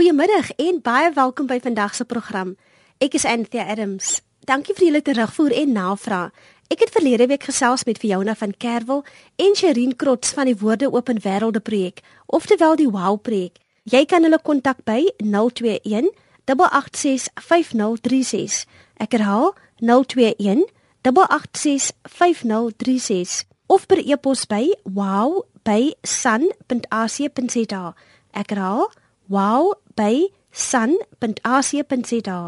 Goeiemiddag en baie welkom by vandag se program. Ek is Anthea Adams. Dankie vir julle terugvoer en navraag. Ek het verlede week gesels met Fiona van Kerwel en Sherin Krots van die Woorde Open Wêrelde projek, oftewel die Wow projek. Jy kan hulle kontak by 021 886 5036. Ek herhaal 021 886 5036 of per e-pos by wow@sun.ac.za. Ek herhaal wow@sun.ac.za.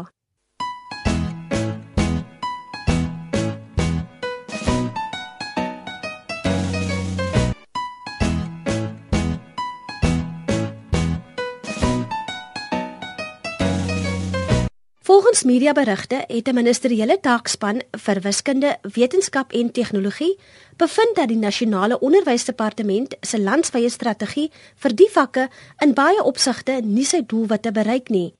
Volgens mediaberigte het 'n ministeriële taakspan vir wiskunde, wetenskap en tegnologie bevind dat die nasionale onderwysdepartement se landwyse strategie vir die vakke in baie opsigte nie sy doelwitte bereik nie.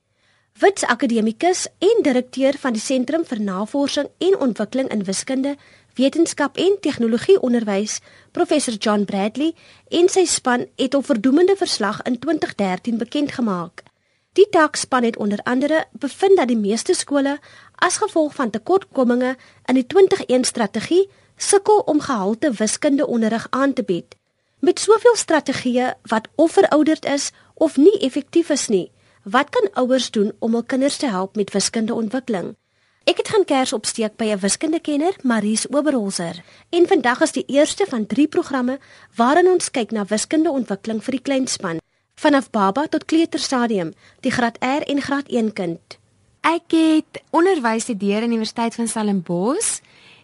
Wits akademikus en direkteur van die Sentrum vir Navorsing en Ontwikkeling in Wiskunde, Wetenskap en Tegnologie Onderwys, professor John Bradley, en sy span het 'n verdoemende verslag in 2013 bekend gemaak. Die taakspan het onder andere bevind dat die meeste skole as gevolg van tekortkominge in die 2021 strategie sukkel om gehalte wiskunde onderrig aan te bied. Met soveel strategieë wat of verouderd is of nie effektief is nie, wat kan ouers doen om hul kinders te help met wiskundeontwikkeling? Ek het gaan kers opsteek by 'n wiskundekenner, Maries Oberholzer, en vandag is die eerste van 3 programme waarin ons kyk na wiskundeontwikkeling vir die kleinspan vanaf baba tot kleuterstadium, die graad R en graad 1 kind. Ek het onderwys gedoen aan die Universiteit van Stellenbosch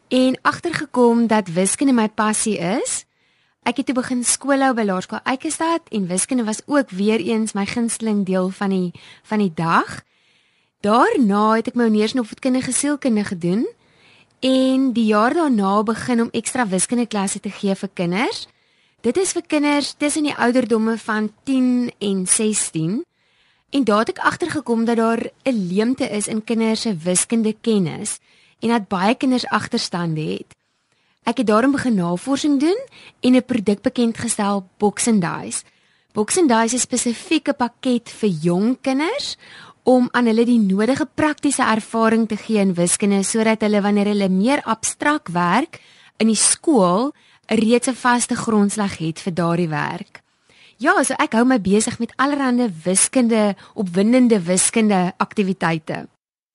en agtergekom dat wiskunde my passie is. Ek het toe begin skoolhou by Laerskool Eikestad en wiskunde was ook weer eens my gunsteling deel van die van die dag. Daarna het ek my honeurs in opvoedkundige sielkunde gedoen en die jaar daarna begin om ekstra wiskunde klasse te gee vir kinders. Dit is vir kinders tussen die ouderdomme van 10 en 16. En daar het ek agtergekom dat daar 'n leemte is in kinders se wiskunde kennis en dat baie kinders agterstande het. Ek het daarom begin navorsing doen en 'n produk bekend gestel, Box and Dice. Box and Dice is 'n spesifieke pakket vir jong kinders om aan hulle die nodige praktiese ervaring te gee in wiskunde sodat hulle wanneer hulle meer abstrak werk in die skool reeds 'n vaste grondslag het vir daardie werk. Ja, so ek hou my besig met allerlei wiskunde, opwindende wiskunde aktiwiteite.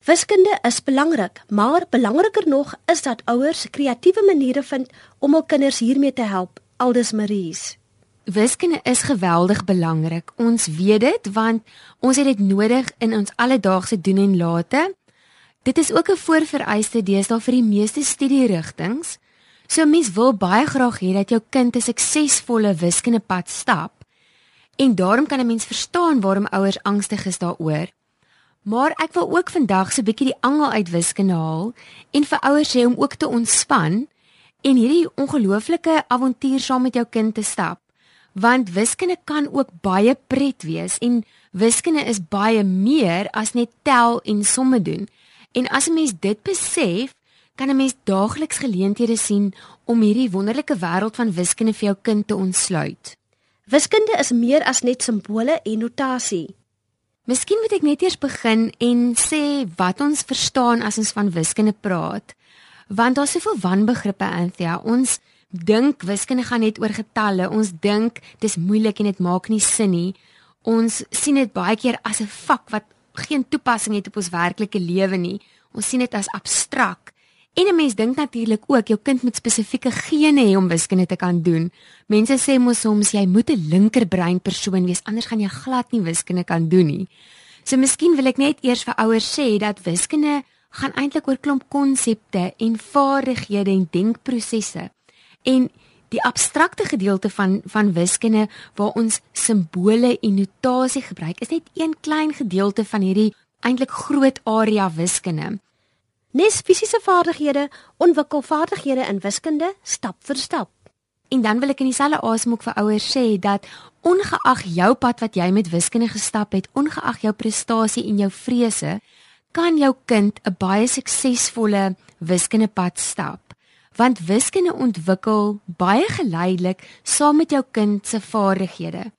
Wiskunde is belangrik, maar belangriker nog is dat ouers kreatiewe maniere vind om hul kinders hiermee te help. Aldus Maries. Wiskunde is geweldig belangrik. Ons weet dit want ons het dit nodig in ons alledaagse doen en late. Dit is ook 'n voorvereiste deesdae vir die meeste studierigtinge. So mens wil baie graag hê dat jou kind 'n suksesvolle wiskundepad stap. En daarom kan 'n mens verstaan waarom ouers angstig is daaroor. Maar ek wil ook vandag so 'n bietjie die angel uit wiskunde haal en vir ouers sê om ook te ontspan en hierdie ongelooflike avontuur saam met jou kind te stap. Want wiskunde kan ook baie pret wees en wiskunde is baie meer as net tel en somme doen. En as 'n mens dit besef, kan 'n mens daagliks geleenthede sien om hierdie wonderlike wêreld van wiskunde vir jou kind te ontsluit. Wiskunde is meer as net simbole en notasie. Miskien moet ek net eers begin en sê wat ons verstaan as ons van wiskunde praat. Want daar's soveel wanbegrippe Anthea. Ons dink wiskunde gaan net oor getalle. Ons dink dis moeilik en dit maak nie sin nie. Ons sien dit baie keer as 'n vak wat geen toepassing het op ons werklike lewe nie. Ons sien dit as abstrakt. En 'n mens dink natuurlik ook jou kind moet spesifieke gene hê om wiskunde te kan doen. Mense sê mos soms jy moet 'n linkerbrein persoon wees anders gaan jy glad nie wiskunde kan doen nie. So miskien wil ek net eers vir ouers sê dat wiskunde gaan eintlik oor klomp konsepte en vaardighede en denkprosesse. En die abstrakte gedeelte van van wiskunde waar ons simbole en notasie gebruik is net een klein gedeelte van hierdie eintlik groot area wiskunde. Nes fisiese vaardighede ontwikkel vaardighede in wiskunde stap vir stap. En dan wil ek in dieselfde asem ook vir ouers sê dat ongeag jou pad wat jy met wiskunde gestap het, ongeag jou prestasie en jou vrese, kan jou kind 'n baie suksesvolle wiskundepad stap. Want wiskunde ontwikkel baie geleidelik saam met jou kind se vaardighede.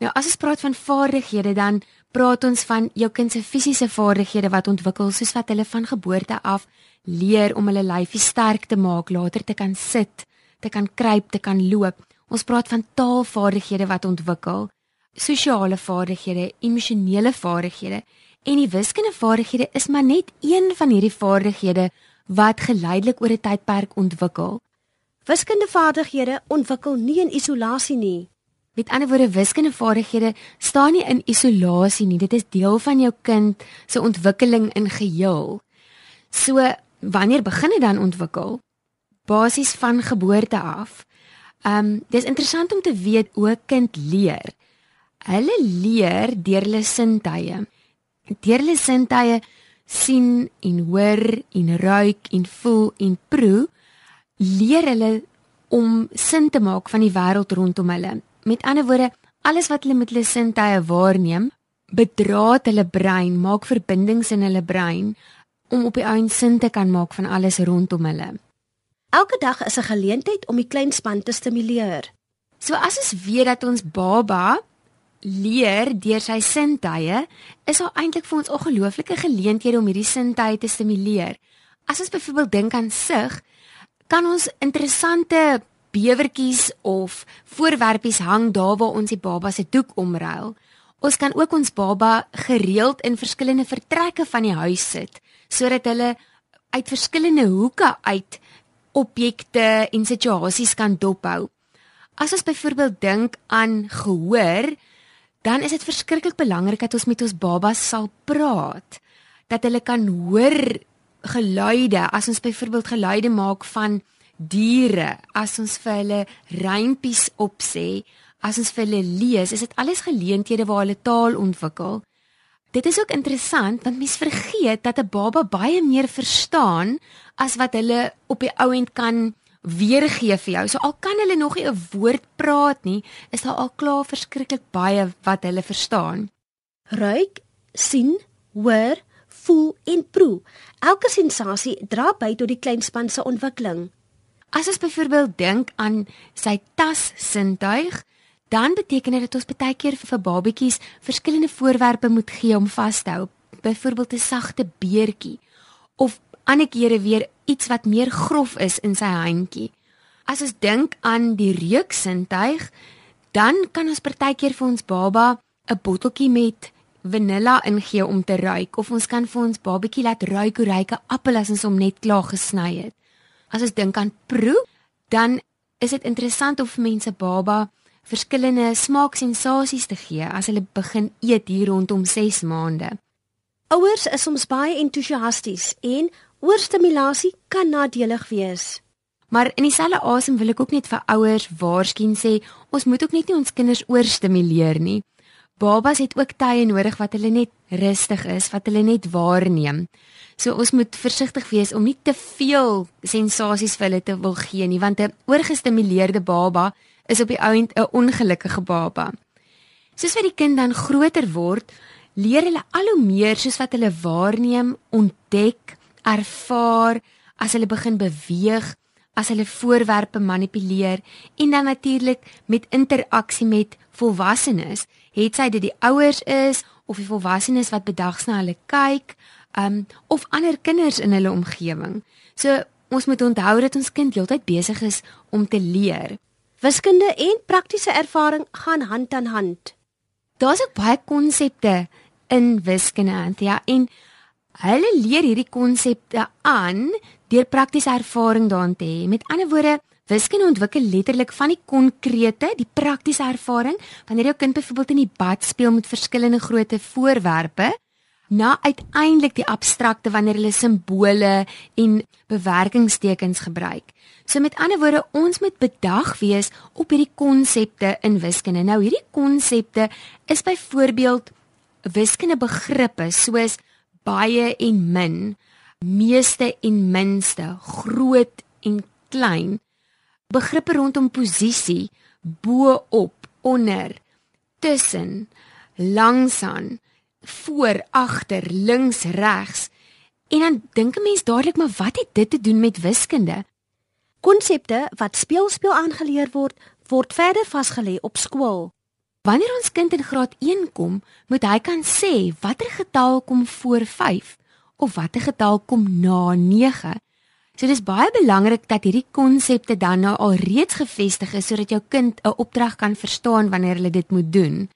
Nou as ons praat van vaardighede dan praat ons van jou kind se fisiese vaardighede wat ontwikkel soos wat hulle van geboorte af leer om hulle lyfie sterk te maak, later te kan sit, te kan kruip, te kan loop. Ons praat van taalvaardighede wat ontwikkel, sosiale vaardighede, emosionele vaardighede en die wiskundevaardighede is maar net een van hierdie vaardighede wat geleidelik oor 'n tydperk ontwikkel. Wiskundevaardighede ontwikkel nie in isolasie nie. Met ander woorde, wiskundevaardighede staan nie in isolasie nie. Dit is deel van jou kind se ontwikkeling in geheel. So, wanneer begin dit dan ontwikkel? Basies van geboorte af. Ehm, um, dis interessant om te weet hoe 'n kind leer. Hulle leer deur hulle sintuie. Deur hulle sintuie sien en hoor en ruik en voel en proe leer hulle om sin te maak van die wêreld rondom hulle. Met ander woorde, alles wat hulle met hulle sintuie waarneem, bedraad hulle brein, maak verbindings in hulle brein om op die einde sin te kan maak van alles rondom hulle. Elke dag is 'n geleentheid om die klein span te stimuleer. So as ons weet dat ons baba leer deur sy sintuie, is daar eintlik vir ons ongelooflike geleenthede om hierdie sintuie te stimuleer. As ons byvoorbeeld dink aan sig, kan ons interessante bewertjies of voorwerpies hang daar waar ons die baba se doek omruil. Ons kan ook ons baba gereeld in verskillende vertrekke van die huis sit sodat hulle uit verskillende hoeke uit objekte en situasies kan dophou. As ons byvoorbeeld dink aan gehoor, dan is dit verskriklik belangrik dat ons met ons babas sal praat. Dat hulle kan hoor geluide, as ons byvoorbeeld geluide maak van diere, as ons vir hulle rympies opsê, as ons vir hulle lees, is dit alles geleenthede waar hulle taal ontwikkel. Dit is ook interessant want mens vergeet dat 'n baba baie meer verstaan as wat hulle op die ouend kan weergee vir jou. So al kan hulle nog nie 'n woord praat nie, is daar al klaar verskriklik baie wat hulle verstaan. Ruik, sien, hoor, voel en proe. Elke sensasie dra by tot die kleinspan se ontwikkeling. As ons byvoorbeeld dink aan sy tas sintuig, dan beteken dit dat ons baie keer vir babatjies verskillende voorwerpe moet gee om vas te hou. Byvoorbeeld 'n sagte beertjie of ander kere weer iets wat meer grof is in sy handjie. As ons dink aan die reuksintuig, dan kan ons partykeer vir ons baba 'n botteltjie met vanilla ingee om te ruik of ons kan vir ons babatjie laat ruik hoe ryke appel as ons hom net klaar gesny het. As ons dink aan proe, dan is dit interessant of mense baba verskillende smaaksensasies te gee as hulle begin eet hier rondom 6 maande. Ouers is soms baie entoesiasties en Oorstimulasie kan nadelig wees. Maar in dieselfde asem wil ek ook net vir ouers waarsku sê, ons moet ook net nie ons kinders oorstimuleer nie. Babas het ook tye nodig wat hulle net rustig is, wat hulle net waarneem. So ons moet versigtig wees om nie te veel sensasies vir hulle te wil gee nie, want 'n oorgestimuleerde baba is op die ouend 'n ongelukkige baba. Soos wat die kind dan groter word, leer hulle al hoe meer soos wat hulle waarneem, ontdek, ervaar as hulle begin beweeg, as hulle voorwerpe manipuleer en dan natuurlik met interaksie met volwassenes, het sy dit die ouers is of die volwassenes wat bedags na hulle kyk, um of ander kinders in hulle omgewing. So ons moet onthou dat ons kind heeltyd besig is om te leer. Wiskunde en praktiese ervaring gaan hand aan hand. Daar's ook baie konsepte in wiskunde, ja, en Hulle leer hierdie konsepte aan deur praktiese ervaring daarin te hê. Met ander woorde, wiskunde ontwikkel letterlik van die konkrete, die praktiese ervaring, wanneer jou kind byvoorbeeld in die bad speel met verskillende grootte voorwerpe, na uiteindelik die abstrakte wanneer hulle simbole en bewerkingstekens gebruik. So met ander woorde, ons moet bedag wees op hierdie konsepte in wiskunde. Nou hierdie konsepte is byvoorbeeld wiskunde begrippe soos baie en min, meeste en minste, groot en klein. Begrippe rondom posisie, bo op, onder, tussen, langsaan, voor, agter, links, regs. En dan dink 'n mens dadelik maar wat het dit te doen met wiskunde? Konsepte wat speelspeel aangeleer word, word verder vasgelê op skool. Wanneer ons kind in graad 1 kom, moet hy kan sê watter getal kom voor 5 of watter getal kom na 9. So dis baie belangrik dat hierdie konsepte dan nou al reeds gevestig is sodat jou kind 'n opdrag kan verstaan wanneer hulle dit moet doen.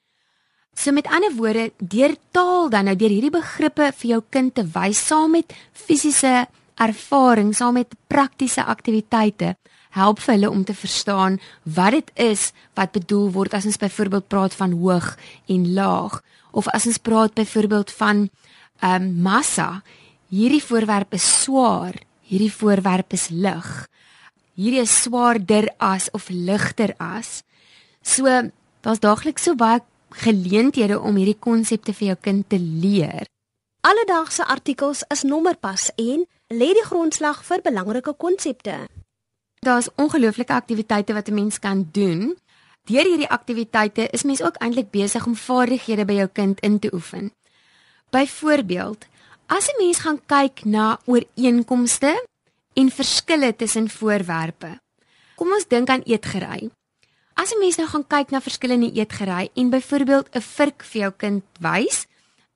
So met ander woorde, deur taal dan nou deur hierdie begrippe vir jou kind te wys saam met fisiese ervaring, saam met praktiese aktiwiteite, help vir hulle om te verstaan wat dit is wat bedoel word as ons byvoorbeeld praat van hoog en laag of as ons praat byvoorbeeld van ehm um, massa. Hierdie voorwerp is swaar, hierdie voorwerp is lig. Hierdie is swaarder as of ligter as. So daar's daagliks so baie geleenthede om hierdie konsepte vir jou kind te leer. Alledaagse artikels is nommerpas en lê die grondslag vir belangrike konsepte. Daar's ongelooflike aktiwiteite wat 'n mens kan doen. Deur hierdie aktiwiteite is mens ook eintlik besig om vaardighede by jou kind in te oefen. Byvoorbeeld, as 'n mens gaan kyk na ooreenkomste en verskille tussen voorwerpe. Kom ons dink aan eetgery. As 'n mens nou gaan kyk na verskillende eetgery en byvoorbeeld 'n vurk vir jou kind wys,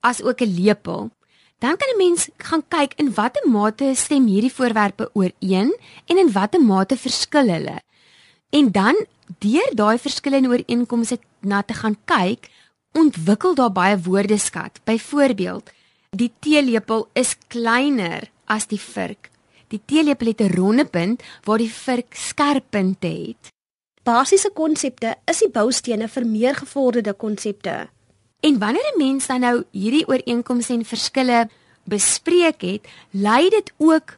as ook 'n lepel, dan kan 'n mens gaan kyk in watter mate stem hierdie voorwerpe ooreen en in watter mate verskil hulle. En dan deur daai verskillende ooreenkomste na te gaan kyk, ontwikkel daar baie woordeskat. Byvoorbeeld, die teelepel is kleiner as die vurk. Die teelepel het 'n ronde punt waar die vurk skerp punte het. Basiese konsepte is die boustene vir meer gevorderde konsepte. En wanneer 'n mens dan nou hierdie ooreenkomste en verskille bespreek het, lei dit ook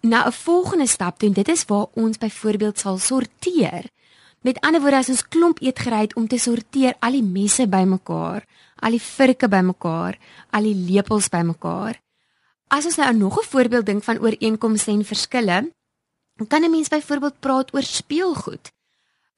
na 'n volgende stap toe en dit is waar ons byvoorbeeld sal sorteer. Met ander woorde as ons klomp eet gery het om te sorteer al die messe bymekaar, al die vurke bymekaar, al die lepels bymekaar. As ons nou nog 'n voorbeeld dink van ooreenkomste en verskille, kan 'n mens byvoorbeeld praat oor speelgoed.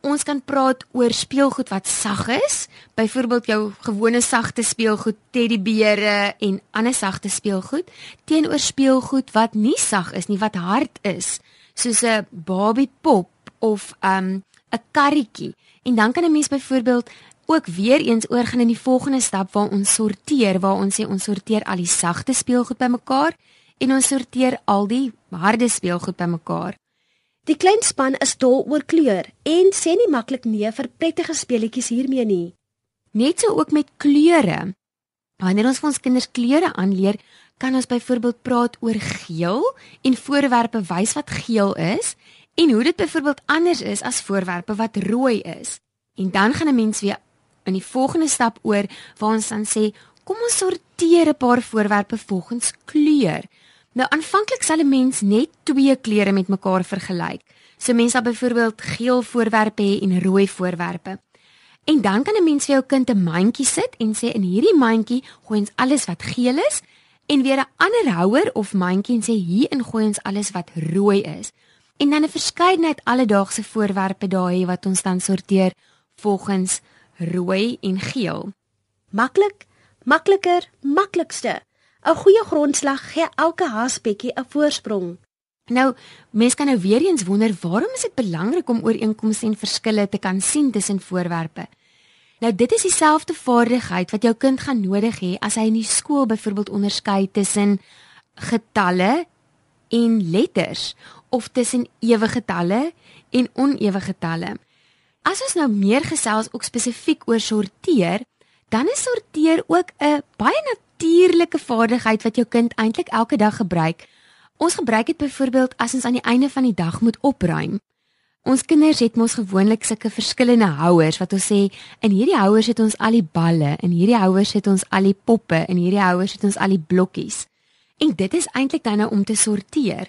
Ons kan praat oor speelgoed wat sag is, byvoorbeeld jou gewone sagte speelgoed, teddybeere en ander sagte speelgoed, teenoor speelgoed wat nie sag is nie, wat hard is, soos 'n Barbie pop of 'n um, 'n karretjie. En dan kan 'n mens byvoorbeeld ook weer eens oorgaan in die volgende stap waar ons sorteer, waar ons sê ons sorteer al die sagte speelgoed bymekaar en ons sorteer al die harde speelgoed bymekaar. Die klein span is dol oor kleur en sê nie maklik nee vir prettige speletjies hiermee nie. Net so ook met kleure. Wanneer ons vir ons kinders kleure aanleer, kan ons byvoorbeeld praat oor geel en voorwerpe wys wat geel is en hoe dit byvoorbeeld anders is as voorwerpe wat rooi is. En dan gaan 'n mens weer in die volgende stap oor waar ons dan sê, kom ons sorteer 'n paar voorwerpe volgens kleur. Nou aanvanklik sal 'n mens net twee kleure met mekaar vergelyk. So mense sal byvoorbeeld geel voorwerpe hê en rooi voorwerpe. En dan kan 'n mens vir jou kind 'n mandjie sit en sê in hierdie mandjie gooi ons alles wat geel is en weer 'n ander houer of mandjie en sê hierin gooi ons alles wat rooi is. En dan 'n verskeidenheid alledaagse voorwerpe daar hê wat ons dan sorteer volgens rooi en geel. Maklik, makliker, maklikste. 'n Goeie grondslag gee elke haspetjie 'n voorsprong. Nou, mense kan nou weer eens wonder, waarom is dit belangrik om ooreenkomste en verskille te kan sien tussen voorwerpe? Nou, dit is dieselfde vaardigheid wat jou kind gaan nodig hê as hy in die skool byvoorbeeld onderskei tussen getalle en letters of tussen ewe getalle en onewe getalle. As ons nou meer gesels ook spesifiek oor sorteer, dan is sorteer ook 'n baie natuurlike vaardigheid wat jou kind eintlik elke dag gebruik. Ons gebruik dit byvoorbeeld as ons aan die einde van die dag moet opruim. Ons kinders het mos gewoonlik sulke verskillende houers wat ons sê in hierdie houers het ons al die balle, in hierdie houers het ons al die poppe, in hierdie houers het ons al die blokkies. En dit is eintlik dan nou om te sorteer.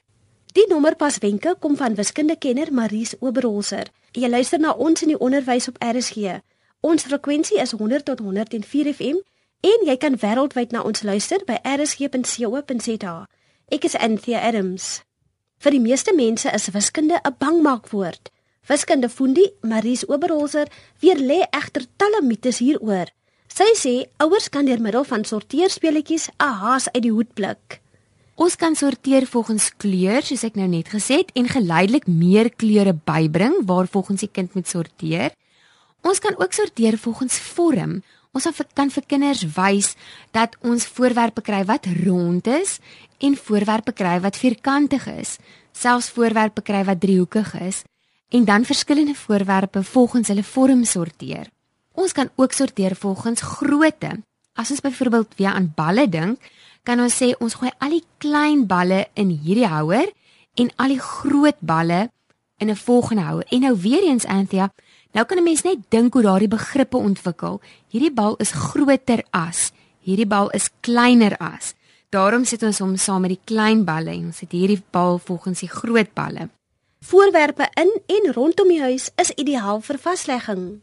Die nommerpas wenke kom van wiskundekenner Maries Oberholzer. Jy luister na ons in die onderwys op RSG. Ons frekwensie is 100 tot 104 FM En jy kan wêreldwyd na ons luister by rsg.co.za. Ek is Anthea Adams. Vir die meeste mense is wiskunde 'n bangmaakwoord. Wiskunde fundie Maries Oberholzer weer lê egter talle mites hieroor. Sy sê ouers kan deur middel van sorteerspeletjies 'n haas uit die hoed pluk. Ons kan sorteer volgens kleur, soos ek nou net gesê het, en geleidelik meer kleure bybring waarvolgens die kind moet sorteer. Ons kan ook sorteer volgens vorm. Ons kan vir kinders wys dat ons voorwerpe kry wat rond is en voorwerpe kry wat vierkantig is, selfs voorwerpe kry wat driehoekig is en dan verskillende voorwerpe volgens hulle vorm sorteer. Ons kan ook sorteer volgens grootte. As ons byvoorbeeld weer aan balle dink, kan ons sê ons gooi al die klein balle in hierdie houer en al die groot balle in 'n volgende houer. En nou weer eens Anthea, nou kan 'n mens net dink hoe daardie begrippe ontwikkel. Hierdie bal is groter as, hierdie bal is kleiner as. Daarom sit ons hom saam met die klein balle en ons het hierdie bal volgens die groot balle. Voorwerpe in en rondom die huis is ideaal vir vaslegging.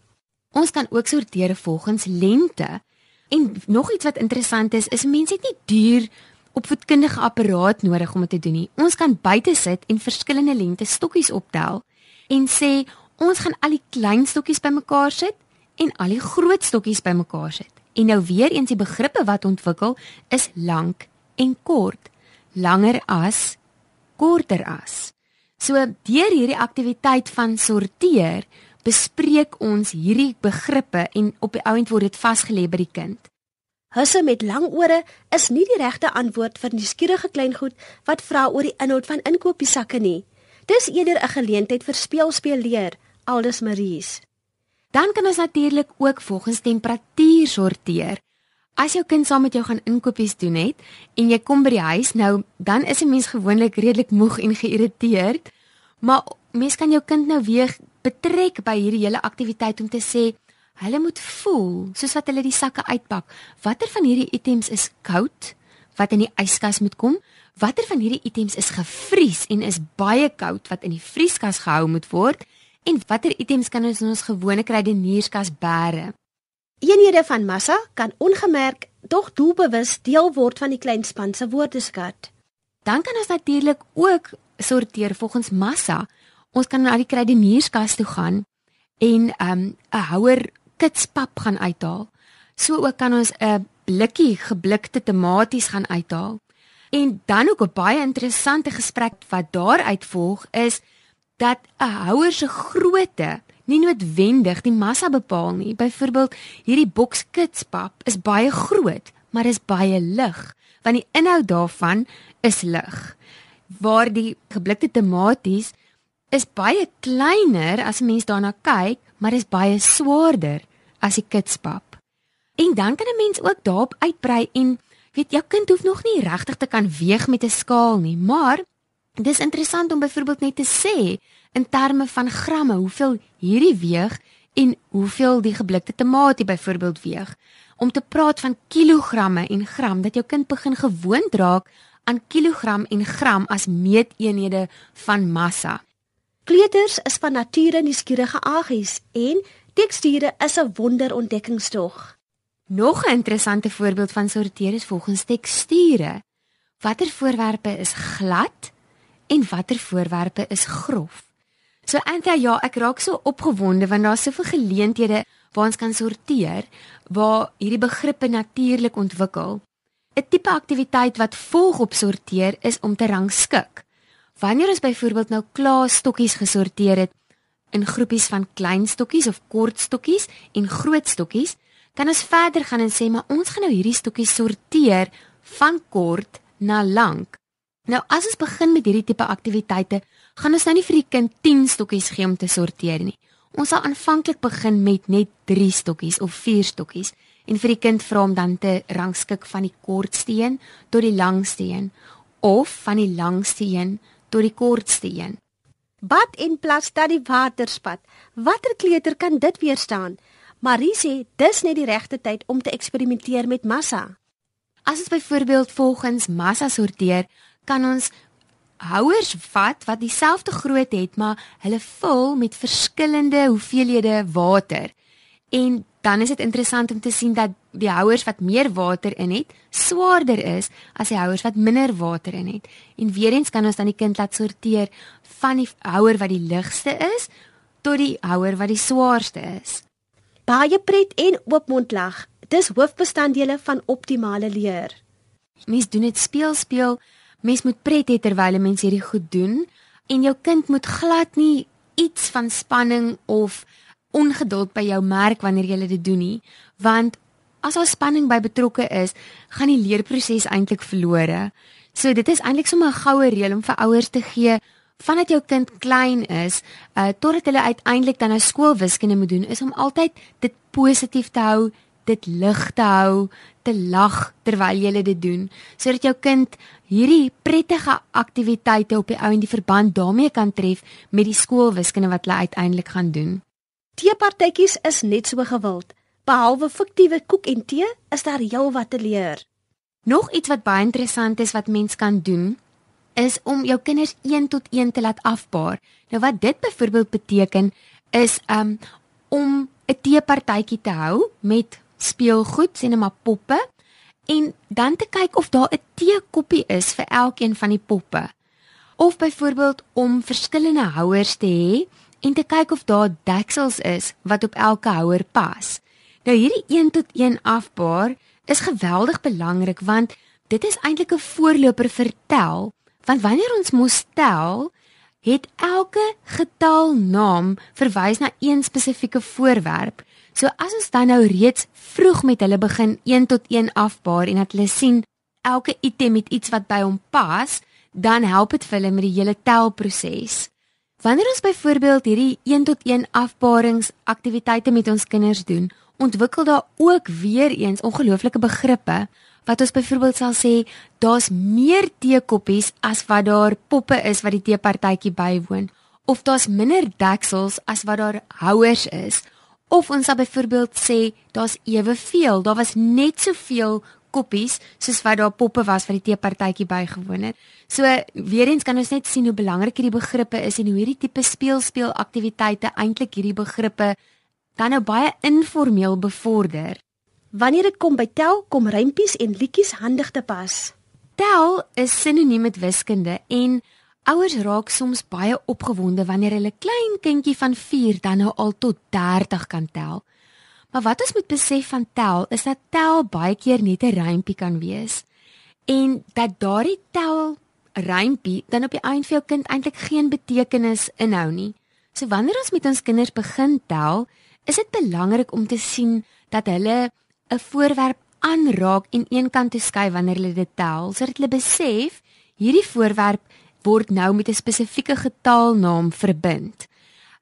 Ons kan ook sorteer volgens lengte. En nog iets wat interessant is, is mense het nie duur opvoedkundige apparaat nodig om dit te doen nie. Ons kan buite sit en verskillende lengte stokkies optel en sê ons gaan al die klein stokkies bymekaar sit en al die groot stokkies bymekaar sit. En nou weer eens die begrippe wat ontwikkel is lank en kort. Langer as korter as. So deur hierdie aktiwiteit van sorteer bespreek ons hierdie begrippe en op die ouend word dit vasgelê by die kind. Husse met lang ore is nie die regte antwoord vir nuuskierige kleingoed wat vra oor die inhoud van inkopiesakke nie. Dis eerder 'n geleentheid vir speel speel leer, aldus Maries. Dan kan ons natuurlik ook volgens temperatuur sorteer. As jou kind saam met jou gaan inkopies doen het en jy kom by die huis nou, dan is 'n mens gewoonlik redelik moeg en geïrriteerd, maar mens kan jou kind nou weer betrek by hierdie hele aktiwiteit om te sê hulle moet voel soos wat hulle die sakke uitpak. Watter van hierdie items is koud wat in die yskas moet kom? Watter van hierdie items is gevries en is baie koud wat in die vrieskas gehou moet word? En watter items kan ons in ons gewone kruidenierskas bære? Eenhede van massa kan ongemerk tog doelbewus deel word van die kleinspan se woordeskat. Dan kan ons natuurlik ook sorteer volgens massa ons kan na die kruidenierskas toe gaan en 'n um, houer kitspap gaan uithaal. So ook kan ons 'n blikkie geblikte tomaties gaan uithaal. En dan ook 'n baie interessante gesprek wat daaruit volg is dat 'n houer se grootte nie noodwendig die massa bepaal nie. Byvoorbeeld, hierdie boks kitspap is baie groot, maar is baie lig, want die inhoud daarvan is lig. Waar die geblikte tomaties is baie kleiner as 'n mens daarna kyk, maar is baie swaarder as die kitspap. En dan kan 'n mens ook daarop uitbrei en weet jou kind hoef nog nie regtig te kan weeg met 'n skaal nie, maar dis interessant om byvoorbeeld net te sê in terme van gramme hoeveel hierdie weeg en hoeveel die geblikte tamatie byvoorbeeld weeg om te praat van kilogramme en gram dat jou kind begin gewoond raak aan kilogram en gram as meeteenhede van massa. Kleuters is van nature nuuskierige agies en teksture is 'n wonderontdekkingstog. Nog 'n interessante voorbeeld van sorteer is volgens teksture. Watter voorwerpe is glad en watter voorwerpe is grof? So Anta, ja, ek raak so opgewonde want daar's soveel geleenthede waar ons kan sorteer waar hierdie begrippe natuurlik ontwikkel. 'n Tipe aktiwiteit wat volg op sorteer is om te rangskik. Wanneer ons byvoorbeeld nou klaar stokkies gesorteer het in groepies van klein stokkies of kort stokkies en groot stokkies, kan ons verder gaan en sê maar ons gaan nou hierdie stokkies sorteer van kort na lank. Nou as ons begin met hierdie tipe aktiwiteite, gaan ons nou nie vir die kind 10 stokkies gee om te sorteer nie. Ons sal aanvanklik begin met net 3 stokkies of 4 stokkies en vir die kind vra om dan te rangskik van die kortste een tot die langste een of van die langste een tot die kortste een. Bad en plas dat die waterspat. Watter kleuter kan dit weerstaan? Marie sê dis net die regte tyd om te eksperimenteer met massa. As ons byvoorbeeld volgens massa sorteer, kan ons houers vat wat dieselfde grootte het, maar hulle vul met verskillende hoeveelhede water. En dan is dit interessant om te sien dat die houers wat meer water in het, swaarder is as die houers wat minder water in het. En weer eens kan ons dan die kind laat sorteer van die houer wat die ligste is tot die houer wat die swaarste is. Baie pret en oopmond lag. Dis hoofbestanddele van optimale leer. Mens doen dit speel speel. Mens moet pret hê terwyl 'n mens hierdie goed doen en jou kind moet glad nie iets van spanning of ongeduld by jou merk wanneer jy dit doen nie, want as daar spanning by betrokke is, gaan die leerproses eintlik verlore. So dit is eintlik sommer 'n goue reël om vir ouers te gee vandat jou kind klein is, uh totdat hulle uiteindelik dan nou skoolwiskunde moet doen, is om altyd dit positief te hou, dit lig te hou, te lag terwyl jy dit doen, sodat jou kind hierdie prettige aktiwiteite op die ou en die verband daarmee kan tref met die skoolwiskunde wat hulle uiteindelik gaan doen. Teepartytjies is net so gewild. Behalwe fiktiewe koek en tee, is daar heelwat te leer. Nog iets wat baie interessant is wat mens kan doen, is om jou kinders 1 tot 1 te laat afbaar. Nou wat dit byvoorbeeld beteken is um om 'n teepartytjie te hou met speelgoed, sê net maar poppe en dan te kyk of daar 'n teekoppie is vir elkeen van die poppe. Of byvoorbeeld om verskillende houers te hê en te kyk of daar deksels is wat op elke houer pas. Nou hierdie 1 tot 1 afbaar is geweldig belangrik want dit is eintlik 'n voorloper vir tel want wanneer ons mos tel het elke getalnaam verwys na een spesifieke voorwerp. So as ons dan nou reeds vroeg met hulle begin 1 tot 1 afbaar en dat hulle sien elke item het iets wat by hom pas, dan help dit vir hulle met die hele telproses. Wanneer ons byvoorbeeld hierdie 1 tot 1 afbaringsaktiwiteite met ons kinders doen, ontwikkel daar ook weer eens ongelooflike begrippe wat ons byvoorbeeld sal sê daar's meer teekoppies as wat daar poppe is wat die teepartytjie bywoon of daar's minder deksels as wat daar houers is of ons sal byvoorbeeld sê daar's eweveel daar was net soveel koppies soos wat daar poppe was wat die teepartytjie bygewoon het. So weer eens kan ons net sien hoe belangrik hierdie begrippe is en hoe hierdie tipe speelspeel aktiwiteite eintlik hierdie begrippe dan nou baie informeel bevorder. Wanneer dit kom by tel, kom rympies en liedjies handig te pas. Tel is sinoniem met wiskunde en ouers raak soms baie opgewonde wanneer hulle klein kindjie van 4 dan nou al tot 30 kan tel. Maar wat ons moet besef van tel is dat tel baie keer net 'n rympie kan wees en dat daardie tel rympie dan op die einde vir jou kind eintlik geen betekenis inhou nie. So wanneer ons met ons kinders begin tel, is dit belangrik om te sien dat hulle 'n voorwerp aanraak en eenkant toe skuif wanneer hulle dit tel, sodat hulle besef hierdie voorwerp word nou met 'n spesifieke getalnaam verbind.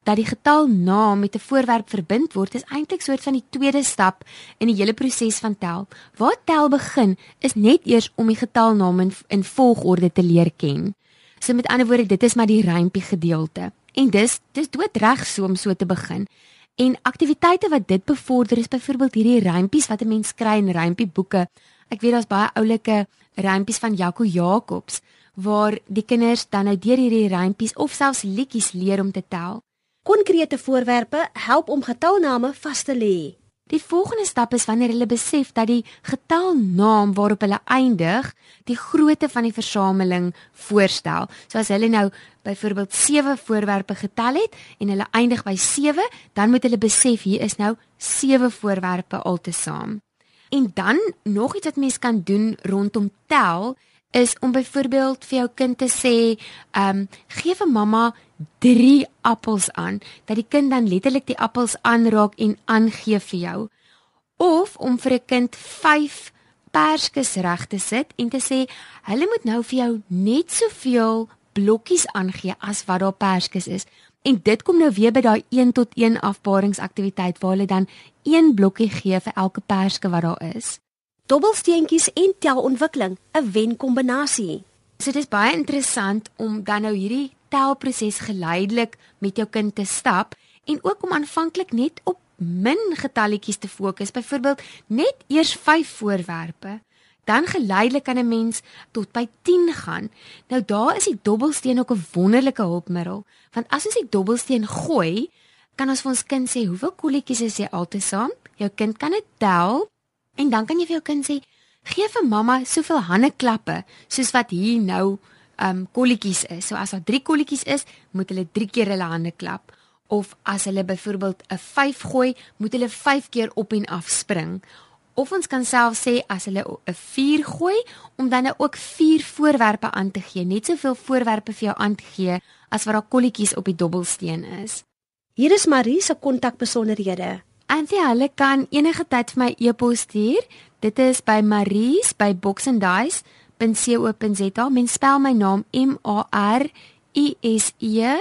Dat die getalnaam met 'n voorwerp verbind word, is eintlik soort van die tweede stap in die hele proses van tel. Waar tel begin, is net eers om die getalnaam in, in volgorde te leer ken. So met ander woorde, dit is maar die rympie gedeelte. En dis dis doodreg so om so te begin. En aktiwiteite wat dit bevorder is byvoorbeeld hierdie rympies wat 'n mens kry in rympieboeke. Ek weet daar's baie oulike rympies van Jaco Jacobs waar die kinders dan nou deur hierdie rympies of selfs liedjies leer om te tel. Konkrete voorwerpe help om getalname vas te lê. Die volgende stap is wanneer hulle besef dat die getalnaam waarop hulle eindig, die grootte van die versameling voorstel. So as hulle nou byvoorbeeld 7 voorwerpe getel het en hulle eindig by 7, dan moet hulle besef hier is nou 7 voorwerpe altesaam. En dan nog iets wat mens kan doen rondom tel is om byvoorbeeld vir jou kind te sê, ehm, um, gee vir mamma 3 appels aan, dat die kind dan letterlik die appels aanraak en aangee vir jou. Of om vir 'n kind 5 perskes reg te sit en te sê, hulle moet nou vir jou net soveel blokkies aangee as wat daar perskes is. En dit kom nou weer by daai 1 tot 1 afbaringsaktiwiteit waar hulle dan 1 blokkie gee vir elke perske wat daar is dobbelsteentjies en telontwikkeling 'n wenkombinasie. So dit is baie interessant om dan nou hierdie telproses geleidelik met jou kind te stap en ook om aanvanklik net op min getalletjies te fokus. Byvoorbeeld net eers 5 voorwerpe. Dan geleidelik kan 'n mens tot by 10 gaan. Nou daar is die dobbelsteen ook 'n wonderlike hulpmiddel, want as ons die dobbelsteen gooi, kan ons vir ons kind sê hoeveel kolletjies is jy altesaam? Jou kind kan dit tel En dan kan jy vir jou kind sê, gee vir mamma soveel hande klappe soos wat hier nou um kolletjies is. So as daar 3 kolletjies is, moet hulle 3 keer hulle hande klap. Of as hulle byvoorbeeld 'n 5 gooi, moet hulle 5 keer op en af spring. Of ons kan self sê as hulle 'n 4 gooi, om dan nou ook 4 voorwerpe aan te gee, net soveel voorwerpe vir jou aan te gee as wat daar kolletjies op die dobbelsteen is. Hier is Marie se kontakbesonderhede. Anthea, hulle kan enige tyd vir my e-pos stuur. Dit is by maries@boxandice.co.za. Mens spel my naam M A R I S E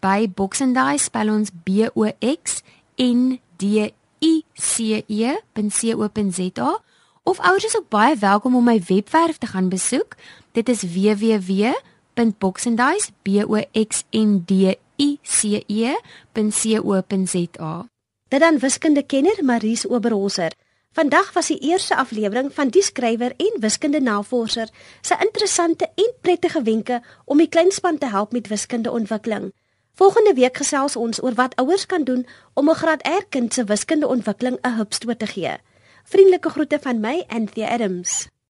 by Boxandice spel ons B O X N D I C E.co.za. Of ouers is ook baie welkom om my webwerf te gaan besoek. Dit is www.boxandice.co.za. Dit dan wiskundekenner Maries Oberholzer. Vandag was die eerste aflewering van die skrywer en wiskunde navorser se interessante en prettige wenke om die kleinspan te help met wiskundeontwikkeling. Volgende week gesels ons oor wat ouers kan doen om 'n graad R kind se wiskundeontwikkeling 'n hupstoot te gee. Vriendelike groete van my, Anthea Adams.